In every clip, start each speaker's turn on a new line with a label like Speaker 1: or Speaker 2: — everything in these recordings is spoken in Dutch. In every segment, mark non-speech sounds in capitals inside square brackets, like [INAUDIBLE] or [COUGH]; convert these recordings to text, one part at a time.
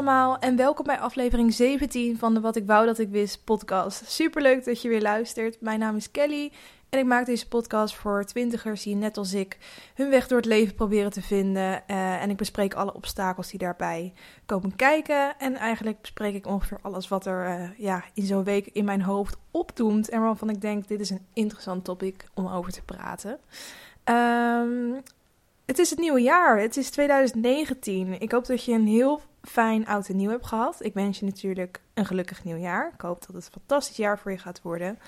Speaker 1: En welkom bij aflevering 17 van de Wat ik wou dat ik wist podcast. Superleuk dat je weer luistert. Mijn naam is Kelly en ik maak deze podcast voor twintigers die net als ik hun weg door het leven proberen te vinden. Uh, en ik bespreek alle obstakels die daarbij komen kijken. En eigenlijk bespreek ik ongeveer alles wat er uh, ja, in zo'n week in mijn hoofd opdoemt. En waarvan ik denk, dit is een interessant topic om over te praten. Um, het is het nieuwe jaar. Het is 2019. Ik hoop dat je een heel fijn oud en nieuw hebt gehad. Ik wens je natuurlijk een gelukkig nieuwjaar. Ik hoop dat het een fantastisch jaar voor je gaat worden.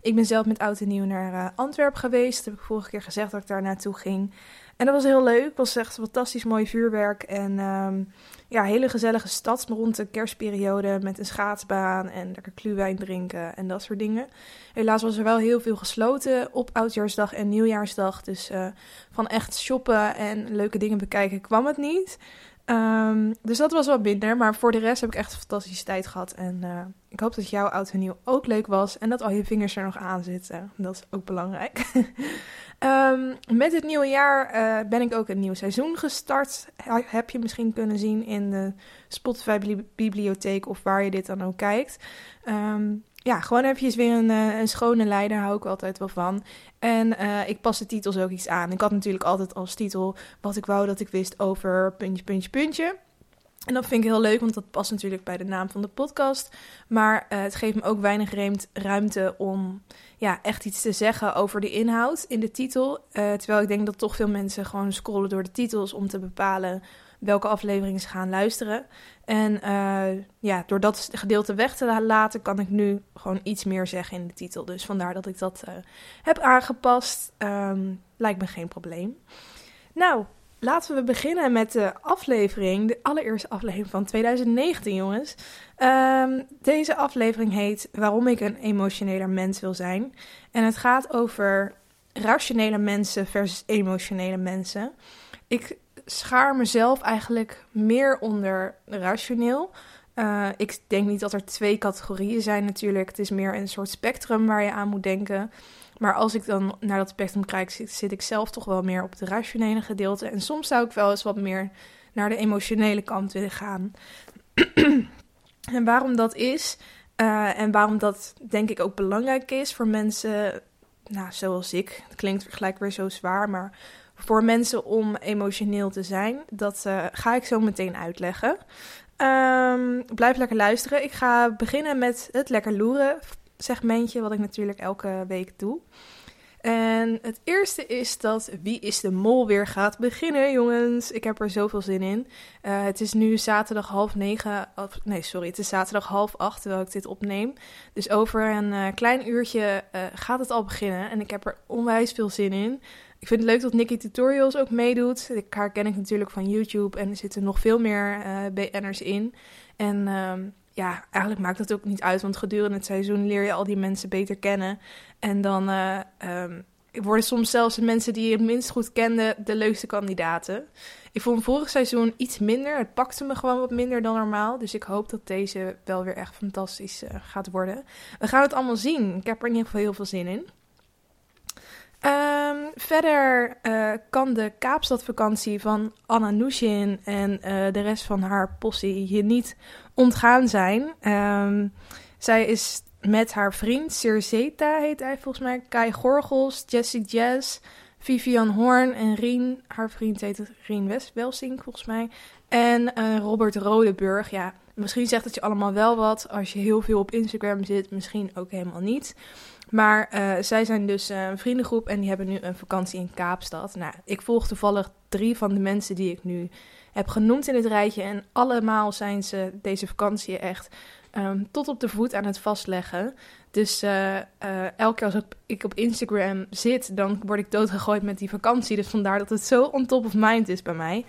Speaker 1: Ik ben zelf met oud en nieuw naar uh, Antwerpen geweest. Dat heb ik vorige keer gezegd dat ik daar naartoe ging. En dat was heel leuk. Het was echt fantastisch mooi vuurwerk. En um, ja, hele gezellige stad rond de kerstperiode. Met een schaatsbaan en lekker kluwijn drinken en dat soort dingen. Helaas was er wel heel veel gesloten op oudjaarsdag en nieuwjaarsdag. Dus uh, van echt shoppen en leuke dingen bekijken kwam het niet. Um, dus dat was wat minder. Maar voor de rest heb ik echt een fantastische tijd gehad. En uh, ik hoop dat jouw oud en nieuw ook leuk was. En dat al je vingers er nog aan zitten. Dat is ook belangrijk. um, [LAUGHS] met het nieuwe jaar uh, ben ik ook een nieuw seizoen gestart. Heb je misschien kunnen zien in de Spotify-bibliotheek of waar je dit dan ook kijkt. Um, ja, gewoon even weer een, uh, een schone leider, hou ik altijd wel van. En uh, ik pas de titels ook iets aan. Ik had natuurlijk altijd als titel wat ik wou dat ik wist over puntje, puntje, puntje. En dat vind ik heel leuk, want dat past natuurlijk bij de naam van de podcast. Maar uh, het geeft me ook weinig ruimte om ja, echt iets te zeggen over de inhoud in de titel. terwijl ik denk dat toch veel mensen gewoon scrollen door de titels om te bepalen welke afleveringen ze gaan luisteren. En uh, ja, door dat gedeelte weg te laten, kan ik nu gewoon iets meer zeggen in de titel. Dus vandaar dat ik dat uh, heb aangepast. Um, lijkt me geen probleem. Nou, laten we beginnen met de aflevering, de allereerste aflevering van 2019, jongens. Um, deze aflevering heet Waarom ik een emotioneler mens wil zijn. En het gaat over rationele mensen versus emotionele mensen. Ik schaar mezelf eigenlijk meer onder rationeel. Uh, ik denk niet dat er twee categorieën zijn natuurlijk. Het is meer een soort spectrum waar je aan moet denken. Maar als ik dan naar dat spectrum kijk, zit, ik zelf toch wel meer op het rationele gedeelte. En soms zou ik wel eens wat meer naar de emotionele kant willen gaan. [CLEARS THROAT] en waarom dat is, uh, en waarom dat denk ik ook belangrijk is voor mensen, nou, zoals ik. Het klinkt gelijk weer zo zwaar, maar voor mensen om emotioneel te zijn. Dat uh, ga ik zo meteen uitleggen. Um, blijf lekker luisteren. Ik ga beginnen met het lekker loeren segmentje, wat ik natuurlijk elke week doe. En het eerste is dat Wie is de Mol weer gaat beginnen, jongens. Ik heb er zoveel zin in. Uh, het is nu zaterdag half negen. Of, nee, sorry, het is zaterdag half acht terwijl ik dit opneem. Dus over een uh, klein uurtje gaat het al beginnen. En ik heb er onwijs veel zin in. Ik vind het leuk dat Nikki Tutorials ook meedoet. Ik, haar ken ik natuurlijk van YouTube en er zitten nog veel meer uh, BN'ers in. En um, ja, eigenlijk maakt dat ook niet uit, want gedurende het seizoen leer je al die mensen beter kennen. En dan uh, um, worden soms zelfs de mensen die je het minst goed kende de leukste kandidaten. Ik vond vorig seizoen iets minder. Het pakte me gewoon wat minder dan normaal. Dus ik hoop dat deze wel weer echt fantastisch uh, gaat worden. We gaan het allemaal zien. Ik heb er in ieder geval heel veel zin in. Um, verder uh, kan de Kaapstadvakantie van Anna Nushin en uh, de rest van haar possie hier niet ontgaan zijn. Um, zij is met haar vriend Circeta, heet hij volgens mij, Kai Gorgels, Jessie Jazz, Vivian Horn en Rien. Haar vriend heet Rien Westwelsing volgens mij. En uh, Robert Rodeburg. Ja, misschien zegt het je allemaal wel wat als je heel veel op Instagram zit, misschien ook helemaal niet. Maar uh, zij zijn dus uh, een vriendengroep en die hebben nu een vakantie in Kaapstad. Nou, ik volg toevallig drie van de mensen die ik nu heb genoemd in het rijtje. En allemaal zijn ze deze vakantie echt um, tot op de voet aan het vastleggen. Dus uh, elke keer als ik op Instagram zit, dan word ik doodgegooid met die vakantie. Dus vandaar dat het zo on top of mind is bij mij.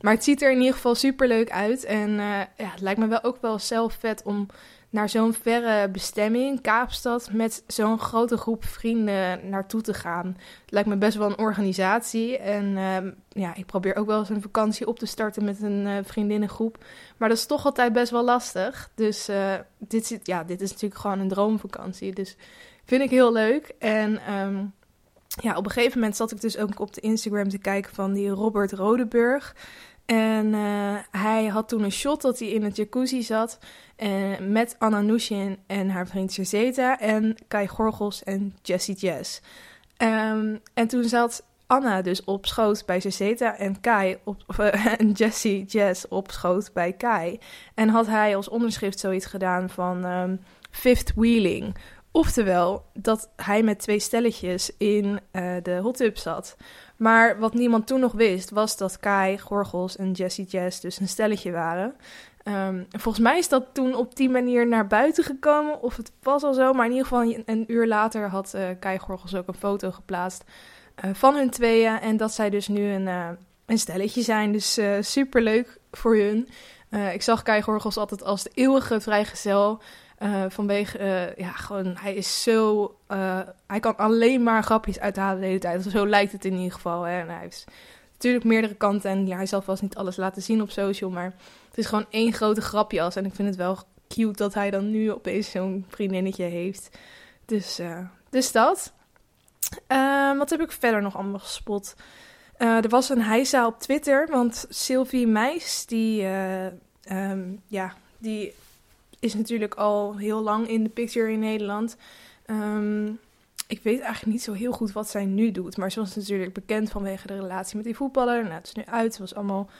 Speaker 1: Maar het ziet er in ieder geval super leuk uit. En ja, het lijkt me wel ook wel zelf vet om naar zo'n verre bestemming, Kaapstad, met zo'n grote groep vrienden naartoe te gaan. Het lijkt me best wel een organisatie. En uh, ja, ik probeer ook wel eens een vakantie op te starten met een uh, vriendinnengroep. Maar dat is toch altijd best wel lastig. Dus uh, dit, ja, dit is natuurlijk gewoon een droomvakantie. Dus vind ik heel leuk. En um, ja, op een gegeven moment zat ik dus ook op de Instagram te kijken van die Robert Rodeburg. En hij had toen een shot dat hij in het jacuzzi zat. met Anna Nushin en haar vriend Zeta. En Kai Gorgels en Jessie Jess. Ehm, en toen zat Anna dus op schoot bij Zeta en Kai op, [LAUGHS] en Jessie Jess op schoot bij Kai. En had hij als onderschrift zoiets gedaan van um, fifth wheeling. Oftewel dat hij met twee stelletjes in uh, de hot tub zat. Maar wat niemand toen nog wist, was dat Kai, Gorgels en Jessie Jess dus een stelletje waren. Um, volgens mij is dat toen op die manier naar buiten gekomen, of het was al zo. Maar in ieder geval een, uur later had uh, Kai Gorgels ook een foto geplaatst uh, van hun tweeën. En dat zij dus nu een, uh, een stelletje zijn. Dus super leuk voor hun. ik zag Kai Gorgels altijd als de eeuwige vrijgezel. Uh, vanwege, uh, ja, gewoon, hij is zo. Uh, hij kan alleen maar grapjes uithalen de hele tijd. Zo lijkt het in ieder geval. Hè. En hij heeft natuurlijk meerdere kanten. En ja, hij zal vast niet alles laten zien op social. Maar het is gewoon één grote grapjas. En ik vind het wel cute dat hij dan nu opeens zo'n vriendinnetje heeft. Dus, dus dat. wat heb ik verder nog allemaal gespot? er was een heisa op Twitter. Want Sylvie Meis, die. Um, ja, die is natuurlijk al heel lang in de picture in Nederland. Um, ik weet eigenlijk niet zo heel goed wat zij nu doet. Maar ze was natuurlijk bekend vanwege de relatie met die voetballer. Nou, het is nu uit. Het was allemaal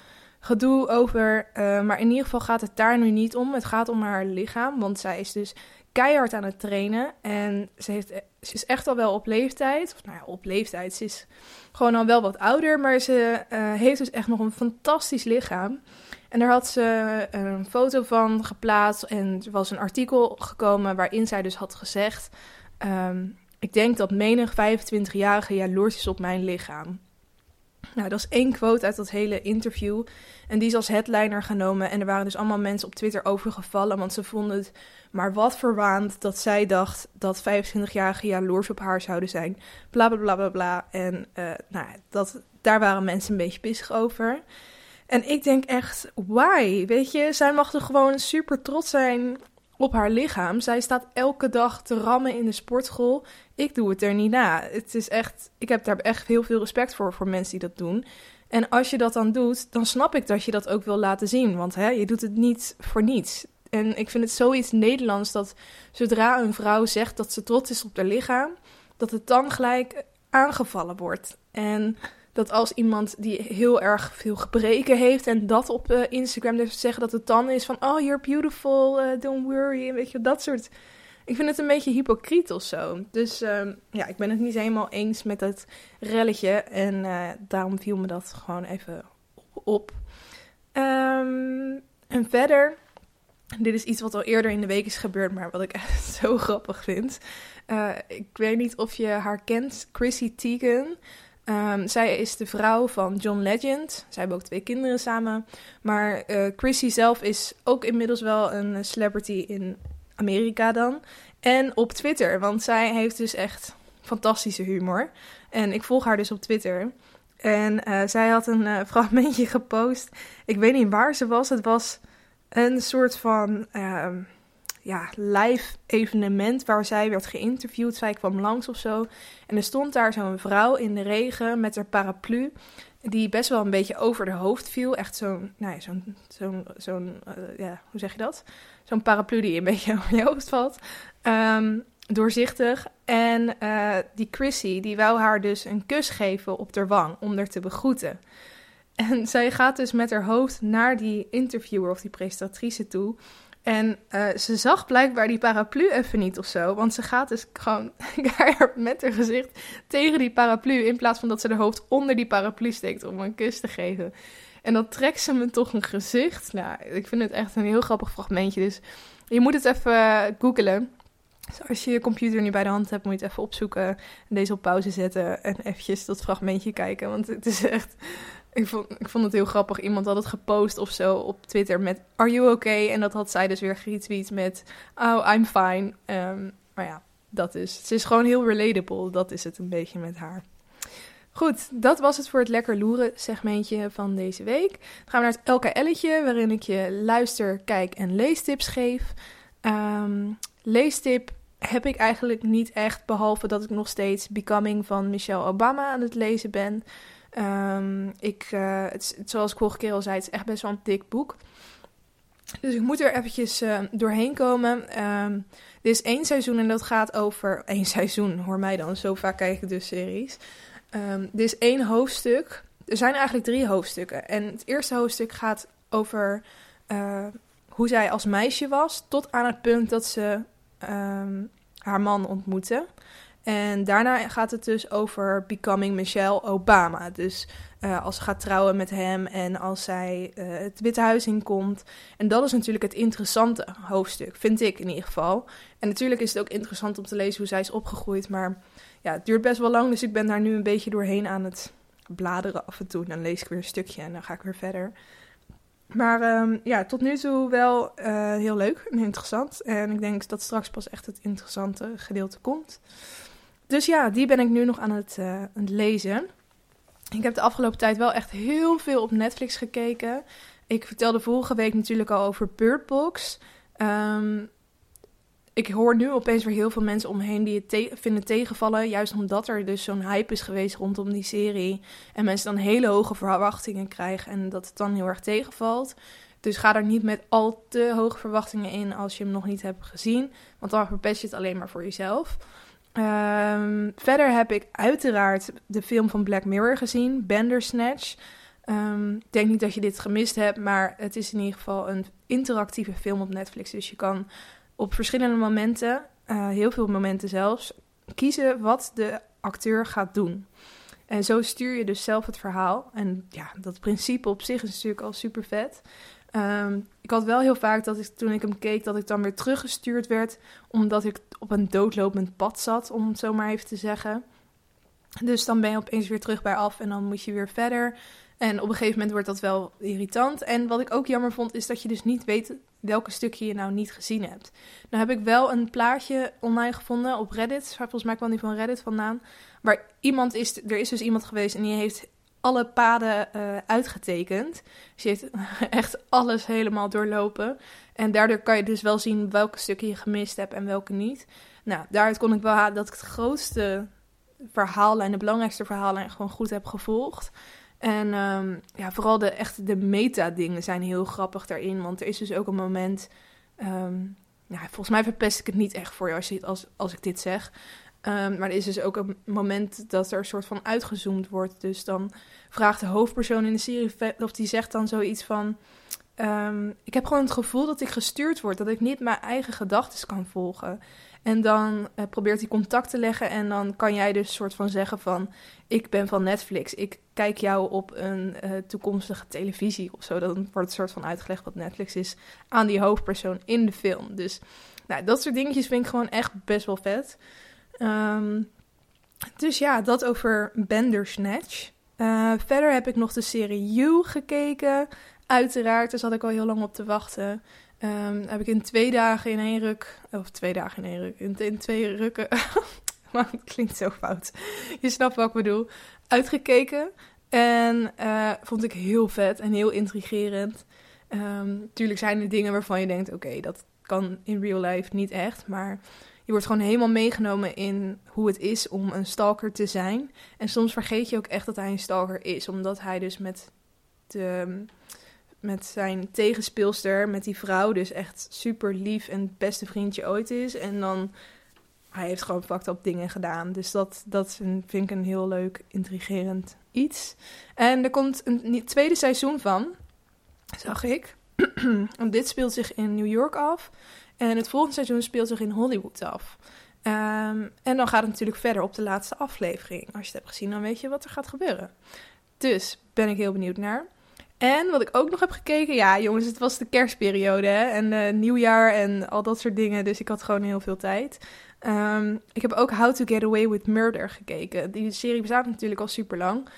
Speaker 1: gedoe over. Uh, maar in ieder geval gaat het daar nu niet om. Het gaat om haar lichaam. Want zij is dus keihard aan het trainen. En ze, heeft, ze is echt al wel op leeftijd. Of nou ja, op leeftijd. Ze is gewoon al wel wat ouder. Maar ze uh, heeft dus echt nog een fantastisch lichaam. En daar had ze een foto van geplaatst en er was een artikel gekomen waarin zij dus had gezegd: um, Ik denk dat menig 25-jarige jaloers is op mijn lichaam. Nou, dat is één quote uit dat hele interview. En die is als headliner genomen. En er waren dus allemaal mensen op Twitter overgevallen. Want ze vonden het maar wat verwaand dat zij dacht dat 25-jarigen jaloers op haar zouden zijn. Bla bla bla bla. En uh, nou, dat, daar waren mensen een beetje pissig over. En ik denk echt, why? Weet je, zij mag er gewoon super trots zijn op haar lichaam. Zij staat elke dag te rammen in de sportschool. Ik doe het er niet na. Het is echt, ik heb daar echt heel veel respect voor, voor mensen die dat doen. En als je dat dan doet, dan snap ik dat je dat ook wil laten zien. Want hè, je doet het niet voor niets. En ik vind het zoiets Nederlands dat zodra een vrouw zegt dat ze trots is op haar lichaam, dat het dan gelijk aangevallen wordt. En dat als iemand die heel erg veel gebreken heeft en dat op uh, Instagram durft zeggen, dat het dan is van, oh, you're beautiful, uh, don't worry, weet je, dat soort... Ik vind het een beetje hypocriet of zo. Dus uh, ja, ik ben het niet helemaal eens met het relletje en eh, daarom viel me dat gewoon even op. Um, en verder, dit is iets wat al eerder in de week is gebeurd, maar wat ik echt [LAUGHS] zo grappig vind. ik weet niet of je haar kent, Chrissy Teigen. Um, zij is de vrouw van John Legend. Zij hebben ook twee kinderen samen. Maar uh, Chrissy zelf is ook inmiddels wel een celebrity in Amerika dan. En op Twitter, want zij heeft dus echt fantastische humor. En ik volg haar dus op Twitter. En uh, zij had een uh, [LAUGHS] fragmentje gepost. Ik weet niet waar ze was. Het was een soort van. Uh, ja, live evenement waar zij werd geïnterviewd. Zij kwam langs of zo. En er stond daar zo'n vrouw in de regen met haar paraplu. Die best wel een beetje over de hoofd viel. Echt zo'n, nou ja, zo'n, zo'n, zo'n uh, ja, hoe zeg je dat? Zo'n paraplu die een beetje [LAUGHS] over je hoofd valt. Um, doorzichtig. En uh, die Chrissy, die wou haar dus een kus geven op de wang om haar te begroeten. En zij gaat dus met haar hoofd naar die interviewer of die presentatrice toe. En uh, ze zag blijkbaar die paraplu even niet of zo. Want ze gaat dus gewoon [LAUGHS] met haar gezicht tegen die paraplu. In plaats van dat ze haar hoofd onder die paraplu steekt om een kus te geven. En dan trekt ze me toch een gezicht. Nou, ik vind het echt een heel grappig fragmentje. Dus je moet het even googelen. Dus als je je computer nu bij de hand hebt, moet je het even opzoeken. En deze op pauze zetten. En eventjes dat fragmentje kijken. Want het is echt ik vond, ik vond het heel grappig. Iemand had het gepost of zo op Twitter met Are you okay? En dat had zij dus weer geretweet met Oh, I'm fine. Um, maar ja, dat is. Ze is gewoon heel relatable. Dat is het een beetje met haar. Goed, dat was het voor het lekker loeren segmentje van deze week. Dan gaan we naar het LKL'tje, waarin ik je luister, kijk en leestips geef. Um, leestip heb ik eigenlijk niet echt, behalve dat ik nog steeds Becoming van Michelle Obama aan het lezen ben. Ehm, ik, het, zoals ik vorige keer al zei, het is echt best wel een dik boek. Dus ik moet er eventjes doorheen komen. Um, dit is één seizoen en dat gaat over... één seizoen, hoor mij dan. Zo vaak kijk ik dus series. Um, dit is één hoofdstuk. Er zijn eigenlijk drie hoofdstukken. En het eerste hoofdstuk gaat over hoe zij als meisje was... tot aan het punt dat ze haar man ontmoette. En daarna gaat het dus over becoming Michelle Obama. Dus uh, als ze gaat trouwen met hem en als zij uh, het Witte Huis inkomt. En dat is natuurlijk het interessante hoofdstuk, vind ik in ieder geval. En natuurlijk is het ook interessant om te lezen hoe zij is opgegroeid. Maar ja, het duurt best wel lang, dus ik ben daar nu een beetje doorheen aan het bladeren af en toe. Dan lees ik weer een stukje en dan ga ik weer verder. Maar um, ja, tot nu toe wel uh, heel leuk en interessant. En ik denk dat straks pas echt het interessante gedeelte komt. Dus ja, die ben ik nu nog aan het, uh, aan het lezen. Ik heb de afgelopen tijd wel echt heel veel op Netflix gekeken. Ik vertelde vorige week natuurlijk al over Bird Box. Um, ik hoor nu opeens weer heel veel mensen omheen die het vinden tegenvallen. Juist omdat er dus zo'n hype is geweest rondom die serie. En mensen dan hele hoge verwachtingen krijgen en dat het dan heel erg tegenvalt. Dus ga er niet met al te hoge verwachtingen in als je hem nog niet hebt gezien. Want dan verpest je het alleen maar voor jezelf. Um, verder heb ik uiteraard de film van Black Mirror gezien, Bandersnatch. Um, ik denk niet dat je dit gemist hebt, maar het is in ieder geval een interactieve film op Netflix. Dus je kan op verschillende momenten, uh, heel veel momenten zelfs, kiezen wat de acteur gaat doen. En zo stuur je dus zelf het verhaal. En ja, dat principe op zich is natuurlijk al super vet. Um, ik had wel heel vaak dat ik toen ik hem keek, dat ik dan weer teruggestuurd werd, omdat ik op een doodlopend pad zat, om het zo maar even te zeggen. Dus dan ben je opeens weer terug bij af en dan moet je weer verder. En op een gegeven moment wordt dat wel irritant. En wat ik ook jammer vond, is dat je dus niet weet welke stukje je nou niet gezien hebt. Nou heb ik wel een plaatje online gevonden op Reddit. Volgens mij kwam die van Reddit vandaan. Waar iemand is, er is dus iemand geweest en die heeft alle paden uh, uitgetekend. Dus je heeft [LAUGHS] echt alles helemaal doorlopen. En daardoor kan je dus wel zien welke stukken je gemist hebt en welke niet. Nou, daaruit kon ik wel halen dat ik het grootste verhaallijn, de belangrijkste verhaallijn, gewoon goed heb gevolgd. En um, ja, vooral de, echt de meta-dingen zijn heel grappig daarin. Want er is dus ook een moment. Um, ja, volgens mij verpest ik het niet echt voor je als, je, als, als ik dit zeg. Um, maar er is dus ook een moment dat er een soort van uitgezoomd wordt. Dus dan vraagt de hoofdpersoon in de serie, of die zegt dan zoiets van... Um, ik heb gewoon het gevoel dat ik gestuurd word, dat ik niet mijn eigen gedachten kan volgen. En dan uh, probeert hij contact te leggen en dan kan jij dus soort van zeggen van... Ik ben van Netflix, ik kijk jou op een uh, toekomstige televisie of zo. Dan wordt het soort van uitgelegd wat Netflix is aan die hoofdpersoon in de film. Dus nou, dat soort dingetjes vind ik gewoon echt best wel vet. Um, dus ja, dat over Bandersnatch. Uh, verder heb ik nog de serie You gekeken. Uiteraard, daar zat ik al heel lang op te wachten. Um, heb ik in twee dagen in één ruk, of twee dagen in één ruk, in, twee rukken, [LAUGHS] maar het klinkt zo fout. Je snapt wat ik bedoel. Uitgekeken en uh, vond ik heel vet en heel intrigerend. Um, tuurlijk zijn er dingen waarvan je denkt, oké, dat kan in real life niet echt, maar je wordt gewoon helemaal meegenomen in hoe het is om een stalker te zijn. En soms vergeet je ook echt dat hij een stalker is, omdat hij dus met, de, met zijn tegenspeelster, met die vrouw, dus echt super lief en beste vriendje ooit is. En dan, hij heeft gewoon fucked up dingen gedaan. Dus dat, dat vind ik een heel leuk, intrigerend iets. En er komt een tweede seizoen van, zag ik. [CLEARS THROAT] dit speelt zich in New York af. En het volgende seizoen speelt zich in Hollywood af. Um, en dan gaat het natuurlijk verder op de laatste aflevering. Als je het hebt gezien, dan weet je wat er gaat gebeuren. Dus ben ik heel benieuwd naar. En wat ik ook nog heb gekeken, ja jongens, het was de kerstperiode hè? en uh, nieuwjaar en al dat soort dingen. Dus ik had gewoon heel veel tijd. Um, ik heb ook How to Get Away with Murder gekeken. Die serie bestaat natuurlijk al super lang.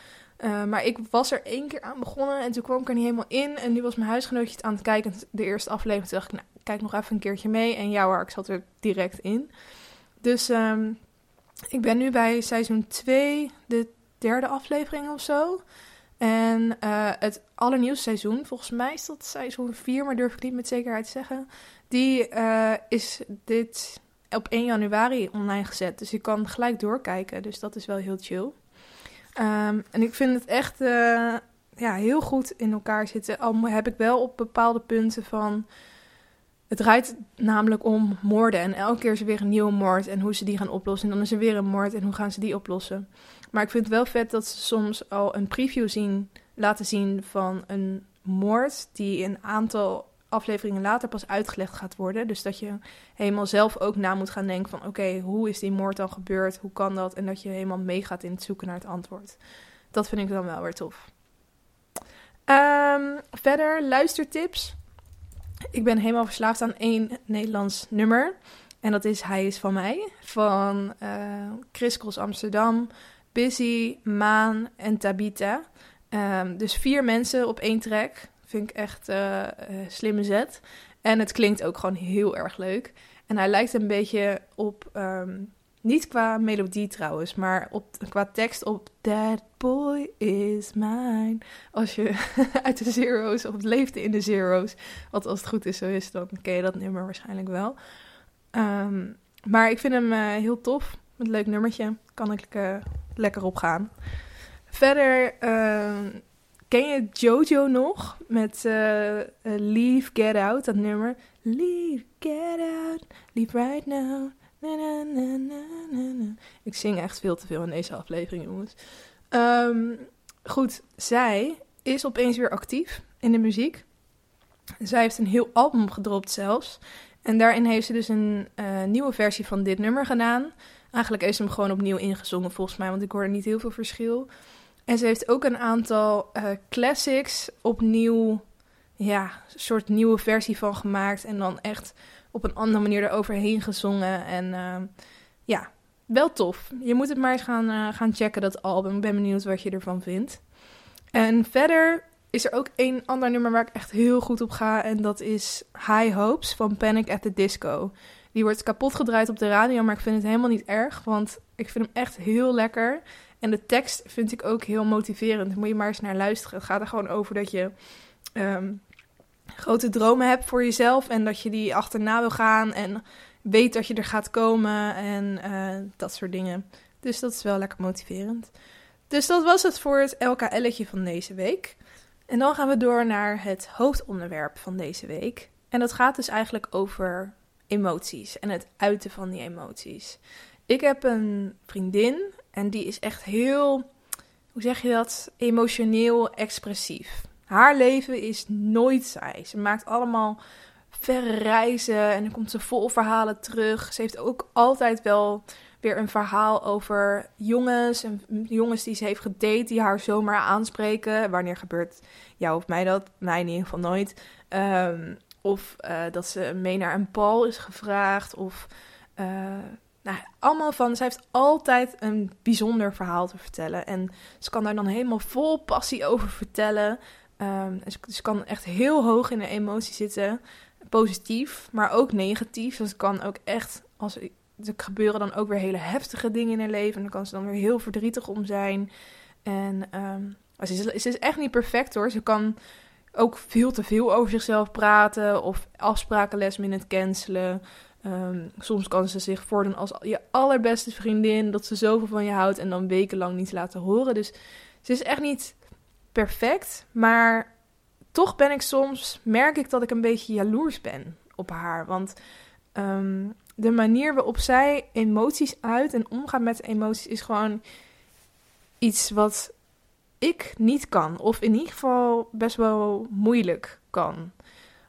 Speaker 1: Uh, maar ik was er één keer aan begonnen en toen kwam ik er niet helemaal in. En nu was mijn huisgenootje het aan het kijken. De eerste aflevering toen dacht ik, nou, kijk nog even een keertje mee. En ja hoor, ik zat er direct in. Dus um, ik ben nu bij seizoen 2, de derde aflevering of zo. En uh, het allernieuwste seizoen, volgens mij is dat seizoen 4, maar durf ik niet met zekerheid te zeggen. Die uh, is dit op 1 januari online gezet. Dus je kan gelijk doorkijken. Dus dat is wel heel chill. Ehm, en ik vind het echt eh, ja, heel goed in elkaar zitten. Al heb ik wel op bepaalde punten van. Het draait namelijk om moorden. En elke keer is er weer een nieuwe moord. En hoe ze die gaan oplossen. En dan is er weer een moord. En hoe gaan ze die oplossen. Maar ik vind het wel vet dat ze soms al een preview zien, laten zien van een moord. Die een aantal afleveringen later pas uitgelegd gaat worden. Dus dat je helemaal zelf ook na moet gaan denken van... oké, hoe is die moord dan gebeurd? Hoe kan dat? En dat je helemaal meegaat in het zoeken naar het antwoord. Dat vind ik dan wel weer tof. Um, verder, luistertips. Ik ben helemaal verslaafd aan één Nederlands nummer. En dat is Hij is van mij. Van uh, Chris Cross Amsterdam, Busy, Maan en Tabita. Um, dus vier mensen op één track. Vind ik echt uh, slimme zet. En het klinkt ook gewoon heel erg leuk. En hij lijkt een beetje op, um, niet qua melodie trouwens, maar op, qua tekst op That boy is mine. Als je [LAUGHS] uit de Zero's of leefde in de Zero's, wat als het goed is zo is, dan ken je dat nummer waarschijnlijk wel. Um, maar ik vind hem uh, heel tof. Een leuk nummertje. Kan ik lekker op gaan. Verder uh, Ken je Jojo nog? Met uh, Leave, Get Out, dat nummer. Leave, get out, leave right now. Ik zing echt veel te veel in deze aflevering, jongens. Um, goed, zij is opeens weer actief in de muziek. Zij heeft een heel album gedropt zelfs. En daarin heeft ze dus een uh, nieuwe versie van dit nummer gedaan. Eigenlijk heeft ze hem gewoon opnieuw ingezongen volgens mij, want ik hoorde niet heel veel verschil. En ze heeft ook een aantal uh, classics opnieuw, ja, een soort nieuwe versie van gemaakt. En dan echt op een andere manier eroverheen gezongen. En uh, ja, wel tof. Je moet het maar eens gaan, uh, gaan checken, dat album. Ik ben benieuwd wat je ervan vindt. En verder is er ook een ander nummer waar ik echt heel goed op ga. En dat is High Hopes van Panic at the Disco. Die wordt kapot gedraaid op de radio, maar ik vind het helemaal niet erg. Want ik vind hem echt heel lekker. En de tekst vind ik ook heel motiverend. Moet je maar eens naar luisteren. Het gaat er gewoon over dat je um, grote dromen hebt voor jezelf. En dat je die achterna wil gaan. En weet dat je er gaat komen. En uh, dat soort dingen. Dus dat is wel lekker motiverend. Dus dat was het voor het LKL'tje van deze week. En dan gaan we door naar het hoofdonderwerp van deze week. En dat gaat dus eigenlijk over emoties en het uiten van die emoties. Ik heb een vriendin en die is echt heel, hoe zeg je dat, emotioneel expressief. Haar leven is nooit saai. Ze maakt allemaal verre reizen en dan komt ze vol verhalen terug. Ze heeft ook altijd wel weer een verhaal over jongens en jongens die ze heeft gedate die haar zomaar aanspreken. Wanneer gebeurt jou of mij dat? Mij in ieder geval nooit. Um, of uh, dat ze mee naar een bal is gevraagd. Of uh, nou, allemaal van. Zij heeft altijd een bijzonder verhaal te vertellen. En ze kan daar dan helemaal vol passie over vertellen. Um, ze, ze, kan echt heel hoog in de emotie zitten. Positief, maar ook negatief. Dus het kan ook echt. Als, er gebeuren dan ook weer hele heftige dingen in haar leven. En dan kan ze dan weer heel verdrietig om zijn. En ze, is, ze is echt niet perfect hoor. Ze kan ook veel te veel over zichzelf praten. Of afspraken het cancelen. Um, soms kan ze zich voordoen als je allerbeste vriendin, dat ze zoveel van je houdt en dan wekenlang niet laten horen. Dus ze is echt niet perfect, maar toch ben ik soms, merk ik dat ik een beetje jaloers ben op haar. Want um, de manier waarop zij emoties uit en omgaat met emoties is gewoon iets wat ik niet kan. Of in ieder geval best wel moeilijk kan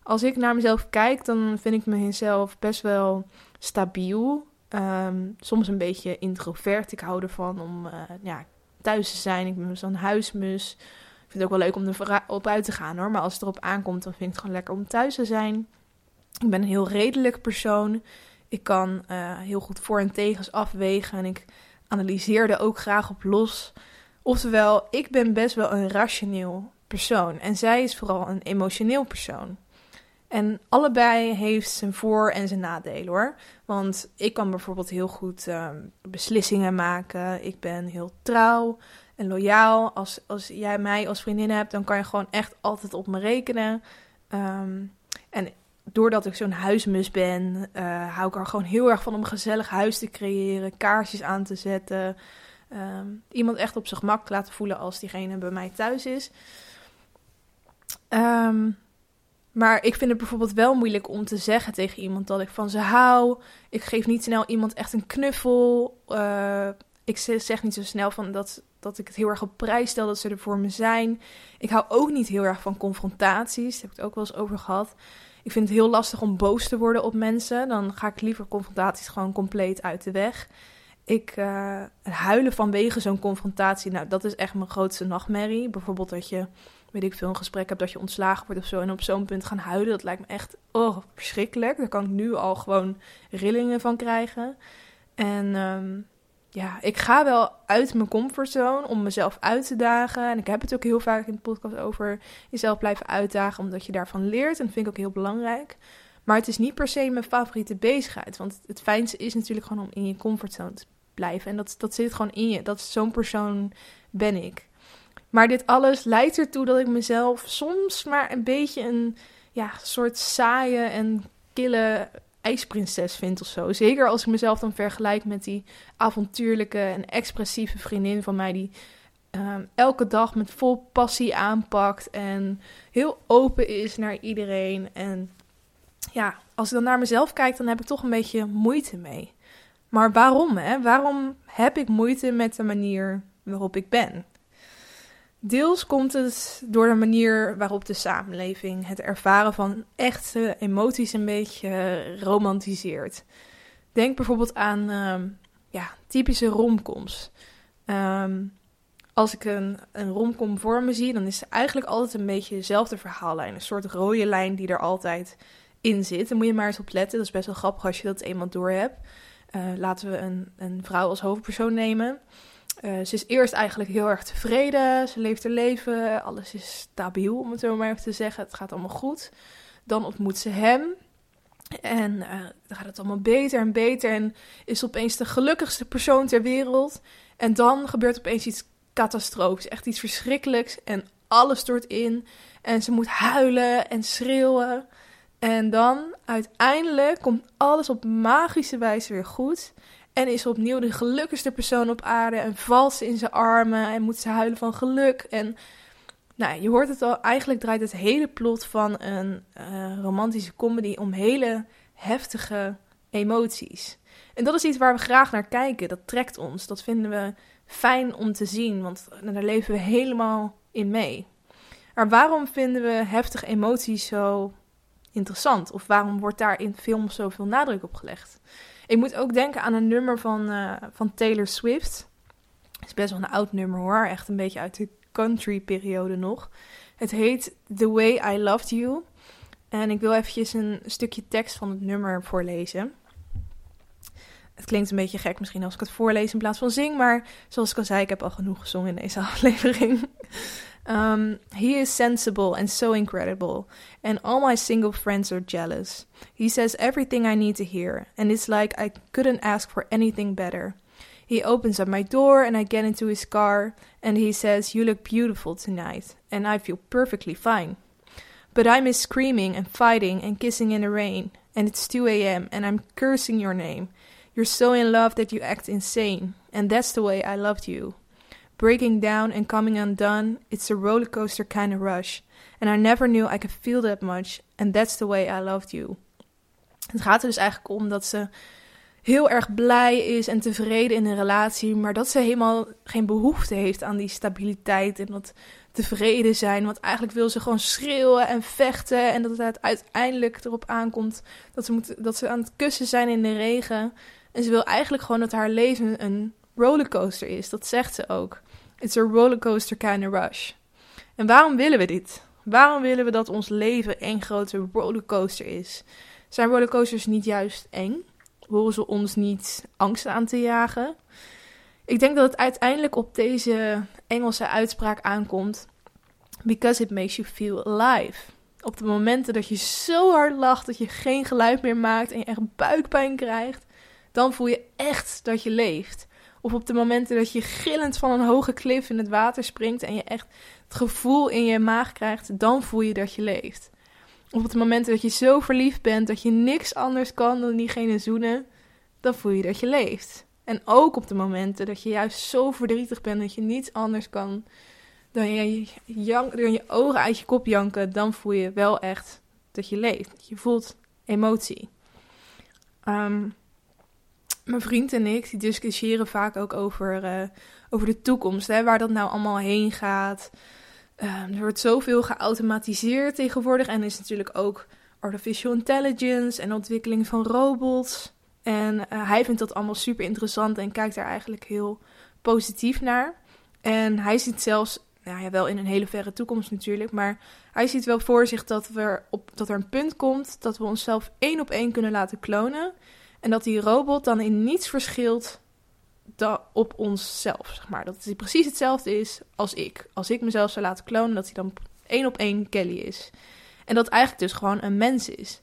Speaker 1: als ik naar mezelf kijk, dan vind ik mezelf best wel stabiel. Um, soms een beetje introvert. Ik hou ervan om uh, ja, thuis te zijn. Ik ben zo'n huismus. Ik vind het ook wel leuk om er op uit te gaan hoor. Maar als het erop aankomt, dan vind ik het gewoon lekker om thuis te zijn. Ik ben een heel redelijk persoon. Ik kan uh, heel goed voor- en tegens afwegen. En ik analyseer er ook graag op los. Oftewel, ik ben best wel een rationeel persoon. En zij is vooral een emotioneel persoon. En allebei heeft zijn voor- en zijn nadelen hoor. Want ik kan bijvoorbeeld heel goed um, beslissingen maken. Ik ben heel trouw en loyaal. Als, als jij mij als vriendin hebt, dan kan je gewoon echt altijd op me rekenen. Um, en doordat ik zo'n huismus ben, uh, hou ik er gewoon heel erg van om een gezellig huis te creëren, kaarsjes aan te zetten. Ehm, iemand echt op zijn gemak laten voelen als diegene bij mij thuis is. Ehm, maar ik vind het bijvoorbeeld wel moeilijk om te zeggen tegen iemand dat ik van ze hou. Ik geef niet snel iemand echt een knuffel. Uh, ik zeg niet zo snel van dat, dat ik het heel erg op prijs stel dat ze er voor me zijn. Ik hou ook niet heel erg van confrontaties. Daar heb ik het ook wel eens over gehad. Ik vind het heel lastig om boos te worden op mensen. Dan ga ik liever confrontaties gewoon compleet uit de weg. Ik uh, huilen vanwege zo'n confrontatie. Nou, dat is echt mijn grootste nachtmerrie. Bijvoorbeeld dat je, weet ik veel, een gesprek hebt dat je ontslagen wordt of zo. En op zo'n punt gaan huilen, dat lijkt me echt oh, verschrikkelijk. Daar kan ik nu al gewoon rillingen van krijgen. En um, ja, ik ga wel uit mijn comfortzone om mezelf uit te dagen. En ik heb het ook heel vaak in de podcast over jezelf blijven uitdagen, omdat je daarvan leert. En dat vind ik ook heel belangrijk. Maar het is niet per se mijn favoriete bezigheid. Want het fijnste is natuurlijk gewoon om in je comfortzone te blijven. En dat, dat zit gewoon in je. Dat zo'n persoon ben ik. Maar dit alles leidt ertoe dat ik mezelf soms maar een beetje een ja, soort saaie en kille ijsprinses vind of zo. Zeker als ik mezelf dan vergelijk met die avontuurlijke en expressieve vriendin van mij die ehm, elke dag met vol passie aanpakt en heel open is naar iedereen. En ja, als ik dan naar mezelf kijk, dan heb ik toch een beetje moeite mee. Maar waarom, hè? Waarom heb ik moeite met de manier waarop ik ben? Deels komt het door de manier waarop de samenleving het ervaren van echte emoties een beetje romantiseert. Denk bijvoorbeeld aan uh, ja, typische romcoms. Um, als ik een, een romcom voor me zie, dan is het eigenlijk altijd een beetje dezelfde verhaallijn. Een soort rode lijn die er altijd in zit. Daar moet je maar eens op letten. Dat is best wel grappig als je dat eenmaal door hebt. Uh, laten we een, een vrouw als hoofdpersoon nemen. Uh, ze is eerst eigenlijk heel erg tevreden. Ze leeft haar leven. Alles is stabiel, om het zo maar even te zeggen. Het gaat allemaal goed. Dan ontmoet ze hem. En uh, dan gaat het allemaal beter en beter. En is opeens de gelukkigste persoon ter wereld. En dan gebeurt opeens iets catastrofisch. Echt iets verschrikkelijks. En alles stort in. En ze moet huilen en schreeuwen. En dan uiteindelijk komt alles op magische wijze weer goed. En is opnieuw de gelukkigste persoon op aarde. En valt ze in zijn armen. En moet ze huilen van geluk. En nou, je hoort het al. Eigenlijk draait het hele plot van een uh, romantische comedy om hele heftige emoties. En dat is iets waar we graag naar kijken. Dat trekt ons. Dat vinden we fijn om te zien. Want daar leven we helemaal in mee. Maar waarom vinden we heftige emoties zo interessant? Of waarom wordt daar in films zoveel nadruk op gelegd? Ik moet ook denken aan een nummer van, uh, van Taylor Swift. Het is best wel een oud nummer hoor. Echt een beetje uit de country-periode nog. Het heet The Way I Loved You. En ik wil eventjes een stukje tekst van het nummer voorlezen. Het klinkt een beetje gek misschien als ik het voorlees in plaats van zing. Maar zoals ik al zei, ik heb al genoeg gezongen in deze [LAUGHS] aflevering. Um, he is sensible and so incredible, and all my single friends are jealous. He says everything I need to hear, and it's like I couldn't ask for anything better. He opens up my door, and I get into his car, and he says, You look beautiful tonight, and I feel perfectly fine. But I miss screaming and fighting and kissing in the rain, and it's 2 a.m., and I'm cursing your name. You're so in love that you act insane, and that's the way I loved you. Breaking down and coming undone. It's a roller coaster kind of rush. And I never knew I could feel that much. And that's the way I loved you. Het gaat er dus eigenlijk om dat ze heel erg blij is en tevreden in een relatie, maar dat ze helemaal geen behoefte heeft aan die stabiliteit en dat tevreden zijn. Want eigenlijk wil ze gewoon schreeuwen en vechten en dat het uiteindelijk erop aankomt dat ze, moet, dat ze aan het kussen zijn in de regen. En ze wil eigenlijk gewoon dat haar leven een rollercoaster is. Dat zegt ze ook. It's a rollercoaster kind of rush. En waarom willen we dit? Waarom willen we dat ons leven één grote rollercoaster is? Zijn rollercoasters niet juist eng? Horen ze ons niet angst aan te jagen? Ik denk dat het uiteindelijk op deze Engelse uitspraak aankomt. Because it makes you feel alive. Op de momenten dat je zo hard lacht dat je geen geluid meer maakt en je echt buikpijn krijgt, dan voel je echt dat je leeft. Of op de momenten dat je gillend van een hoge klif in het water springt en je echt het gevoel in je maag krijgt, dan voel je dat je leeft. Of op de momenten dat je zo verliefd bent dat je niks anders kan dan diegene zoenen, dan voel je dat je leeft. En ook op de momenten dat je juist zo verdrietig bent dat je niets anders kan dan je, je ogen uit je kop janken, dan voel je wel echt dat je leeft. Je voelt emotie. Ehm, mijn vriend en ik die discussiëren vaak ook over, uh, over de toekomst, hè, waar dat nou allemaal heen gaat. Um, er wordt zoveel geautomatiseerd tegenwoordig en is natuurlijk ook artificial intelligence en ontwikkeling van robots. En uh, hij vindt dat allemaal super interessant en kijkt daar eigenlijk heel positief naar. En hij ziet zelfs, nou ja, wel in een hele verre toekomst natuurlijk, maar hij ziet wel voor zich dat, op, dat er een punt komt dat we onszelf één op één kunnen laten klonen. En dat die robot dan in niets verschilt op onszelf, zeg maar. Dat hij precies hetzelfde is als ik. Als ik mezelf zou laten klonen, dat hij dan één op één Kelly is. En dat eigenlijk dus gewoon een mens is.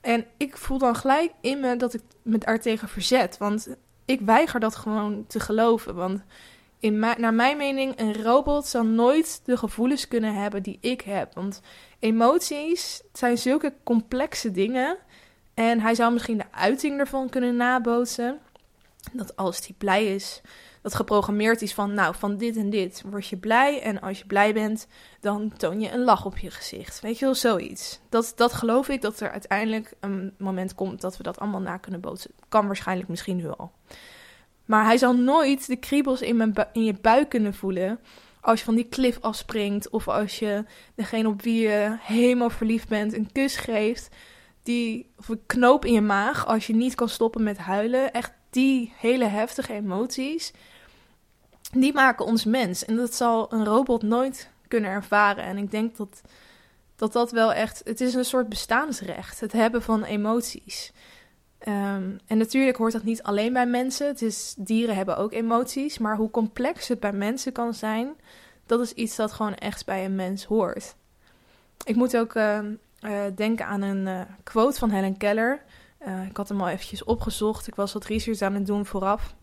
Speaker 1: En ik voel dan gelijk in me dat ik me daartegen verzet. Want ik weiger dat gewoon te geloven. Want in naar mijn mening, een robot zal nooit de gevoelens kunnen hebben die ik heb. Want emoties zijn zulke complexe dingen. En hij zou misschien de uiting ervan kunnen nabootsen. Dat als hij blij is, dat geprogrammeerd is van, nou, van dit en dit word je blij. En als je blij bent, dan toon je een lach op je gezicht. Weet je wel, zoiets. Dat, dat geloof ik dat er uiteindelijk een moment komt dat we dat allemaal na kunnen bootsen. Kan waarschijnlijk misschien wel. Maar hij zal nooit de kriebels in, mijn in je buik kunnen voelen. Als je van die klif afspringt. Of als je degene op wie je helemaal verliefd bent een kus geeft. Die, of een knoop in je maag. Als je niet kan stoppen met huilen. Echt die hele heftige emoties. Die maken ons mens. En dat zal een robot nooit kunnen ervaren. En ik denk dat dat, dat wel echt. Het is een soort bestaansrecht. Het hebben van emoties. Ehm, en natuurlijk hoort dat niet alleen bij mensen. Het is, dieren hebben ook emoties. Maar hoe complex het bij mensen kan zijn, dat is iets dat gewoon echt bij een mens hoort. Ik moet ook ehm, eh, denken aan een uh, quote van Helen Keller. Uh, ik had hem al eventjes opgezocht. Ik was wat research aan het doen vooraf.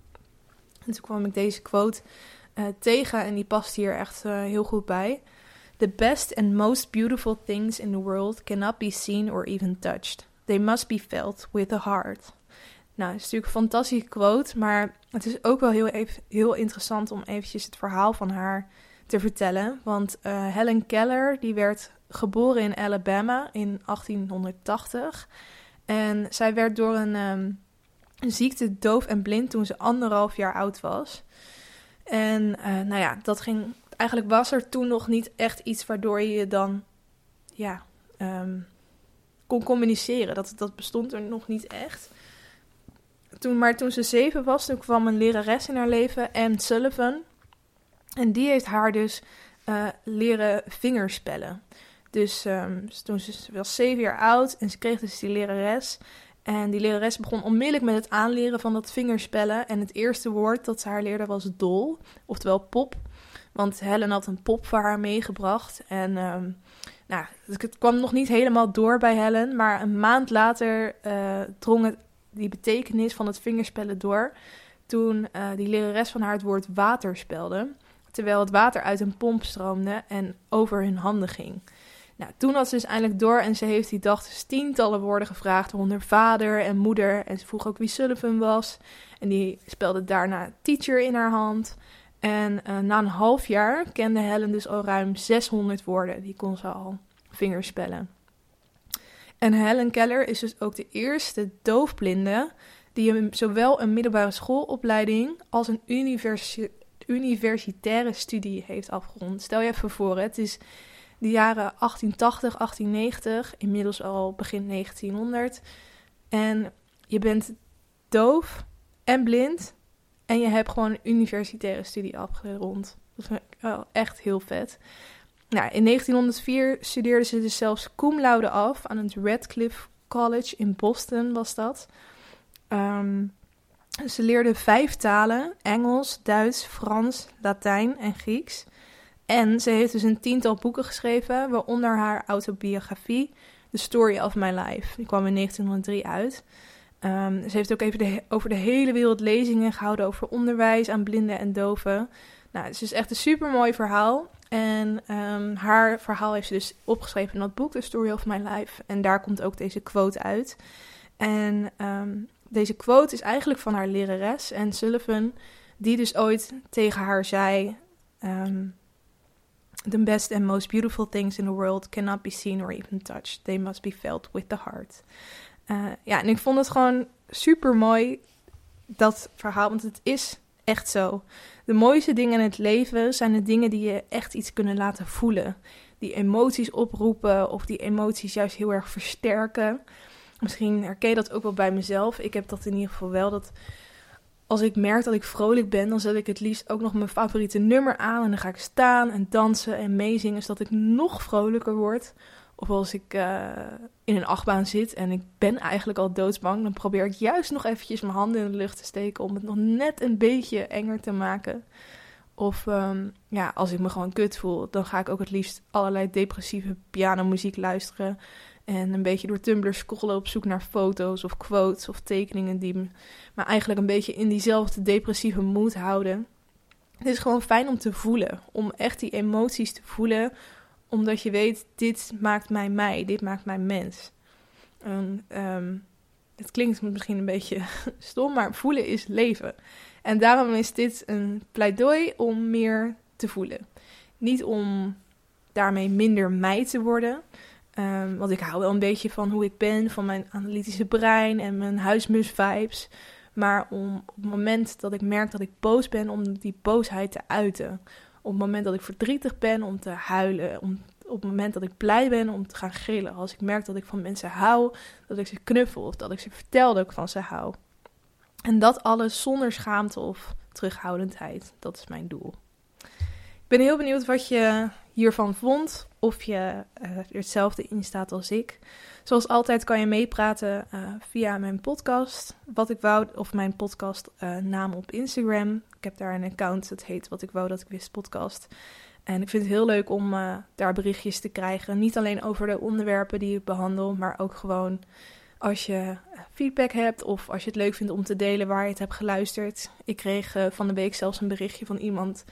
Speaker 1: En toen kwam ik deze quote tegen en die past hier echt heel goed bij. The best and most beautiful things in the world cannot be seen or even touched. They must be felt with the heart. Nou, het is natuurlijk een fantastische quote, maar het is ook wel heel, heel interessant om eventjes het verhaal van haar te vertellen. Want uh, Helen Keller, die werd geboren in Alabama in 1880. En zij werd door een, um, een ziekte doof en blind toen ze anderhalf jaar oud was. En uh, nou ja, dat ging. Eigenlijk was er toen nog niet echt iets waardoor je je dan ja, um, kon communiceren. Dat, dat bestond er nog niet echt. Toen, maar toen ze zeven was, toen kwam een lerares in haar leven, Anne Sullivan. En die heeft haar dus uh, leren vingerspellen. Dus um, toen ze, was zeven jaar oud en ze kreeg dus die lerares. En die lerares begon onmiddellijk met het aanleren van dat vingerspellen. En het eerste woord dat ze haar leerde was dol, oftewel pop. Want Helen had een pop voor haar meegebracht. En um, nou, het kwam nog niet helemaal door bij Helen, maar een maand later uh, drong het, die betekenis van het vingerspellen door. Toen uh, die lerares van haar het woord water spelde, terwijl het water uit een pomp stroomde en over hun handen ging. Nou, toen had ze dus eindelijk door en ze heeft die dag dus tientallen woorden gevraagd onder vader en moeder. En ze vroeg ook wie Sullivan was. En die spelde daarna teacher in haar hand. En uh, na een half jaar kende Helen dus al ruim 600 woorden. Die kon ze al vingerspellen. En Helen Keller is dus ook de eerste doofblinde die zowel een middelbare schoolopleiding als een universi universitaire studie heeft afgerond. Stel je even voor, het is de jaren 1880, 1890, inmiddels al begin 1900. En je bent doof en blind en je hebt gewoon een universitaire studie afgerond. Dat vind ik wel echt heel vet. Nou, in 1904 studeerde ze dus zelfs cum laude af aan het Radcliffe College in Boston, was dat. Um, ze leerde vijf talen: Engels, Duits, Frans, Latijn en Grieks. En ze heeft dus een tiental boeken geschreven, waaronder haar autobiografie The Story of My Life. Die kwam in 1903 uit. Um, ze heeft ook even over de hele wereld lezingen gehouden over onderwijs aan blinden en doven. Nou, het is dus echt een super mooi verhaal. En um, haar verhaal heeft ze dus opgeschreven in dat boek, The Story of My Life. En daar komt ook deze quote uit. En um, deze quote is eigenlijk van haar lerares en Sullivan, die dus ooit tegen haar zei: um, The best and most beautiful things in the world cannot be seen or even touched. They must be felt with the heart. Uh, ja, en ik vond het gewoon super mooi, dat verhaal, want het is echt zo. De mooiste dingen in het leven zijn de dingen die je echt iets kunnen laten voelen. Die emoties oproepen of die emoties juist heel erg versterken. Misschien herken je dat ook wel bij mezelf. Ik heb dat in ieder geval wel. Dat als ik merk dat ik vrolijk ben, dan zet ik het liefst ook nog mijn favoriete nummer aan. En dan ga ik staan en dansen en meezingen, zodat ik nog vrolijker word. Of als ik uh, in een achtbaan zit en ik ben eigenlijk al doodsbang, dan probeer ik juist nog eventjes mijn handen in de lucht te steken om het nog net een beetje enger te maken. Of um, ja, als ik me gewoon kut voel, dan ga ik ook het liefst allerlei depressieve pianomuziek luisteren. En een beetje door Tumblr scrollen op zoek naar foto's of quotes of tekeningen die me maar eigenlijk een beetje in diezelfde depressieve mood houden. Het is gewoon fijn om te voelen, om echt die emoties te voelen, omdat je weet, dit maakt mij mij, dit maakt mij mens. En, um, het klinkt misschien een beetje [LAUGHS] stom, maar voelen is leven. En daarom is dit een pleidooi om meer te voelen. Niet om daarmee minder mij te worden, Um, want ik hou wel een beetje van hoe ik ben, van mijn analytische brein en mijn huismus-vibes. Maar om op het moment dat ik merk dat ik boos ben, om die boosheid te uiten. Op het moment dat ik verdrietig ben, om te huilen. Om, op het moment dat ik blij ben, om te gaan gillen. Als ik merk dat ik van mensen hou, dat ik ze knuffel of dat ik ze vertel dat ik van ze hou. En dat alles zonder schaamte of terughoudendheid. Dat is mijn doel. Ik ben heel benieuwd wat je hiervan vond. Of je uh, er hetzelfde in staat als ik. Zoals altijd kan je meepraten uh, via mijn podcast. Wat ik wou, of mijn podcast uh, naam op Instagram. Ik heb daar een account, dat heet Wat ik wou dat ik wist podcast. En ik vind het heel leuk om daar berichtjes te krijgen. Niet alleen over de onderwerpen die ik behandel, maar ook gewoon als je feedback hebt of als je het leuk vindt om te delen waar je het hebt geluisterd. Ik kreeg van de week zelfs een berichtje van iemand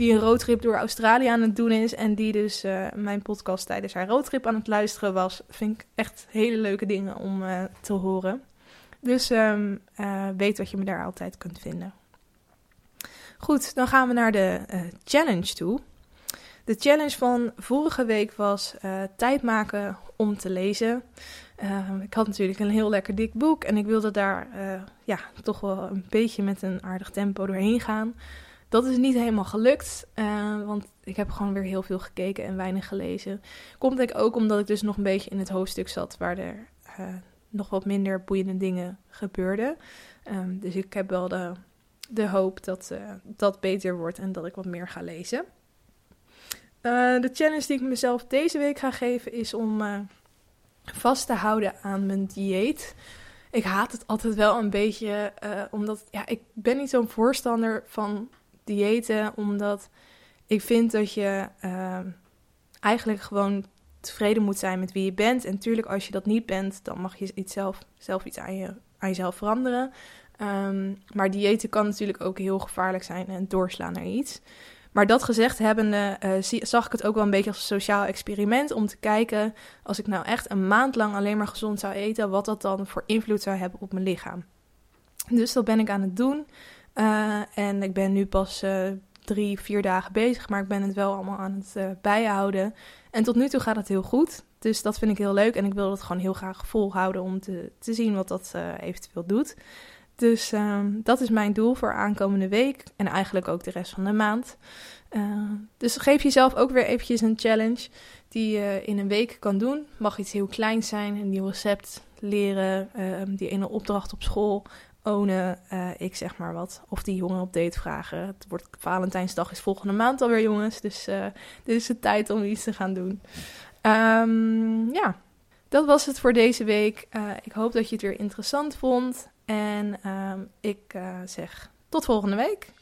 Speaker 1: die een roadtrip door Australië aan het doen is. En die dus uh, mijn podcast tijdens haar roadtrip aan het luisteren was. Vind ik echt hele leuke dingen om uh, te horen. Dus um, uh, weet wat je me daar altijd kunt vinden. Goed, dan gaan we naar de challenge toe. De challenge van vorige week was tijd maken om te lezen. Ehm, ik had natuurlijk een heel lekker dik boek en ik wilde daar ja, toch wel een beetje met een aardig tempo doorheen gaan. Dat is niet helemaal gelukt, uh, want ik heb gewoon weer heel veel gekeken en weinig gelezen. Komt denk ik ook omdat ik dus nog een beetje in het hoofdstuk zat waar er uh, nog wat minder boeiende dingen gebeurden. Um, dus ik heb wel de, de hoop dat uh, dat beter wordt en dat ik wat meer ga lezen. de challenge die ik mezelf deze week ga geven is om vast te houden aan mijn dieet. Ik haat het altijd wel een beetje, omdat ja, ik ben niet zo'n voorstander van diëten, omdat ik vind dat je uh, eigenlijk gewoon tevreden moet zijn met wie je bent. En natuurlijk, als je dat niet bent, dan mag je iets zelf, zelf iets aan, je, aan jezelf veranderen. Um, maar diëten kan natuurlijk ook heel gevaarlijk zijn en doorslaan naar iets. Maar dat gezegd hebbende, uh, zag ik het ook wel een beetje als een sociaal experiment om te kijken, als ik nou echt een maand lang alleen maar gezond zou eten, wat dat dan voor invloed zou hebben op mijn lichaam. Dus dat ben ik aan het doen. Uh, en ik ben nu pas uh, drie, vier dagen bezig, maar ik ben het wel allemaal aan het uh, bijhouden. En tot nu toe gaat het heel goed. Dus dat vind ik heel leuk en ik wil het gewoon heel graag volhouden om te, te zien wat dat eventueel doet. Dus um, dat is mijn doel voor aankomende week en eigenlijk ook de rest van de maand. dus geef jezelf ook weer eventjes een challenge die je in een week kan doen. Mag iets heel kleins zijn, een nieuw recept leren, die ene opdracht op school, ownen, uh, ik zeg maar wat. Of die jongen op date vragen. Het wordt Valentijnsdag is volgende maand alweer, jongens. Dus uh, dit is de tijd om iets te gaan doen. Um, ja, dat was het voor deze week. Uh, ik hoop dat je het weer interessant vond. En um, ik zeg tot volgende week.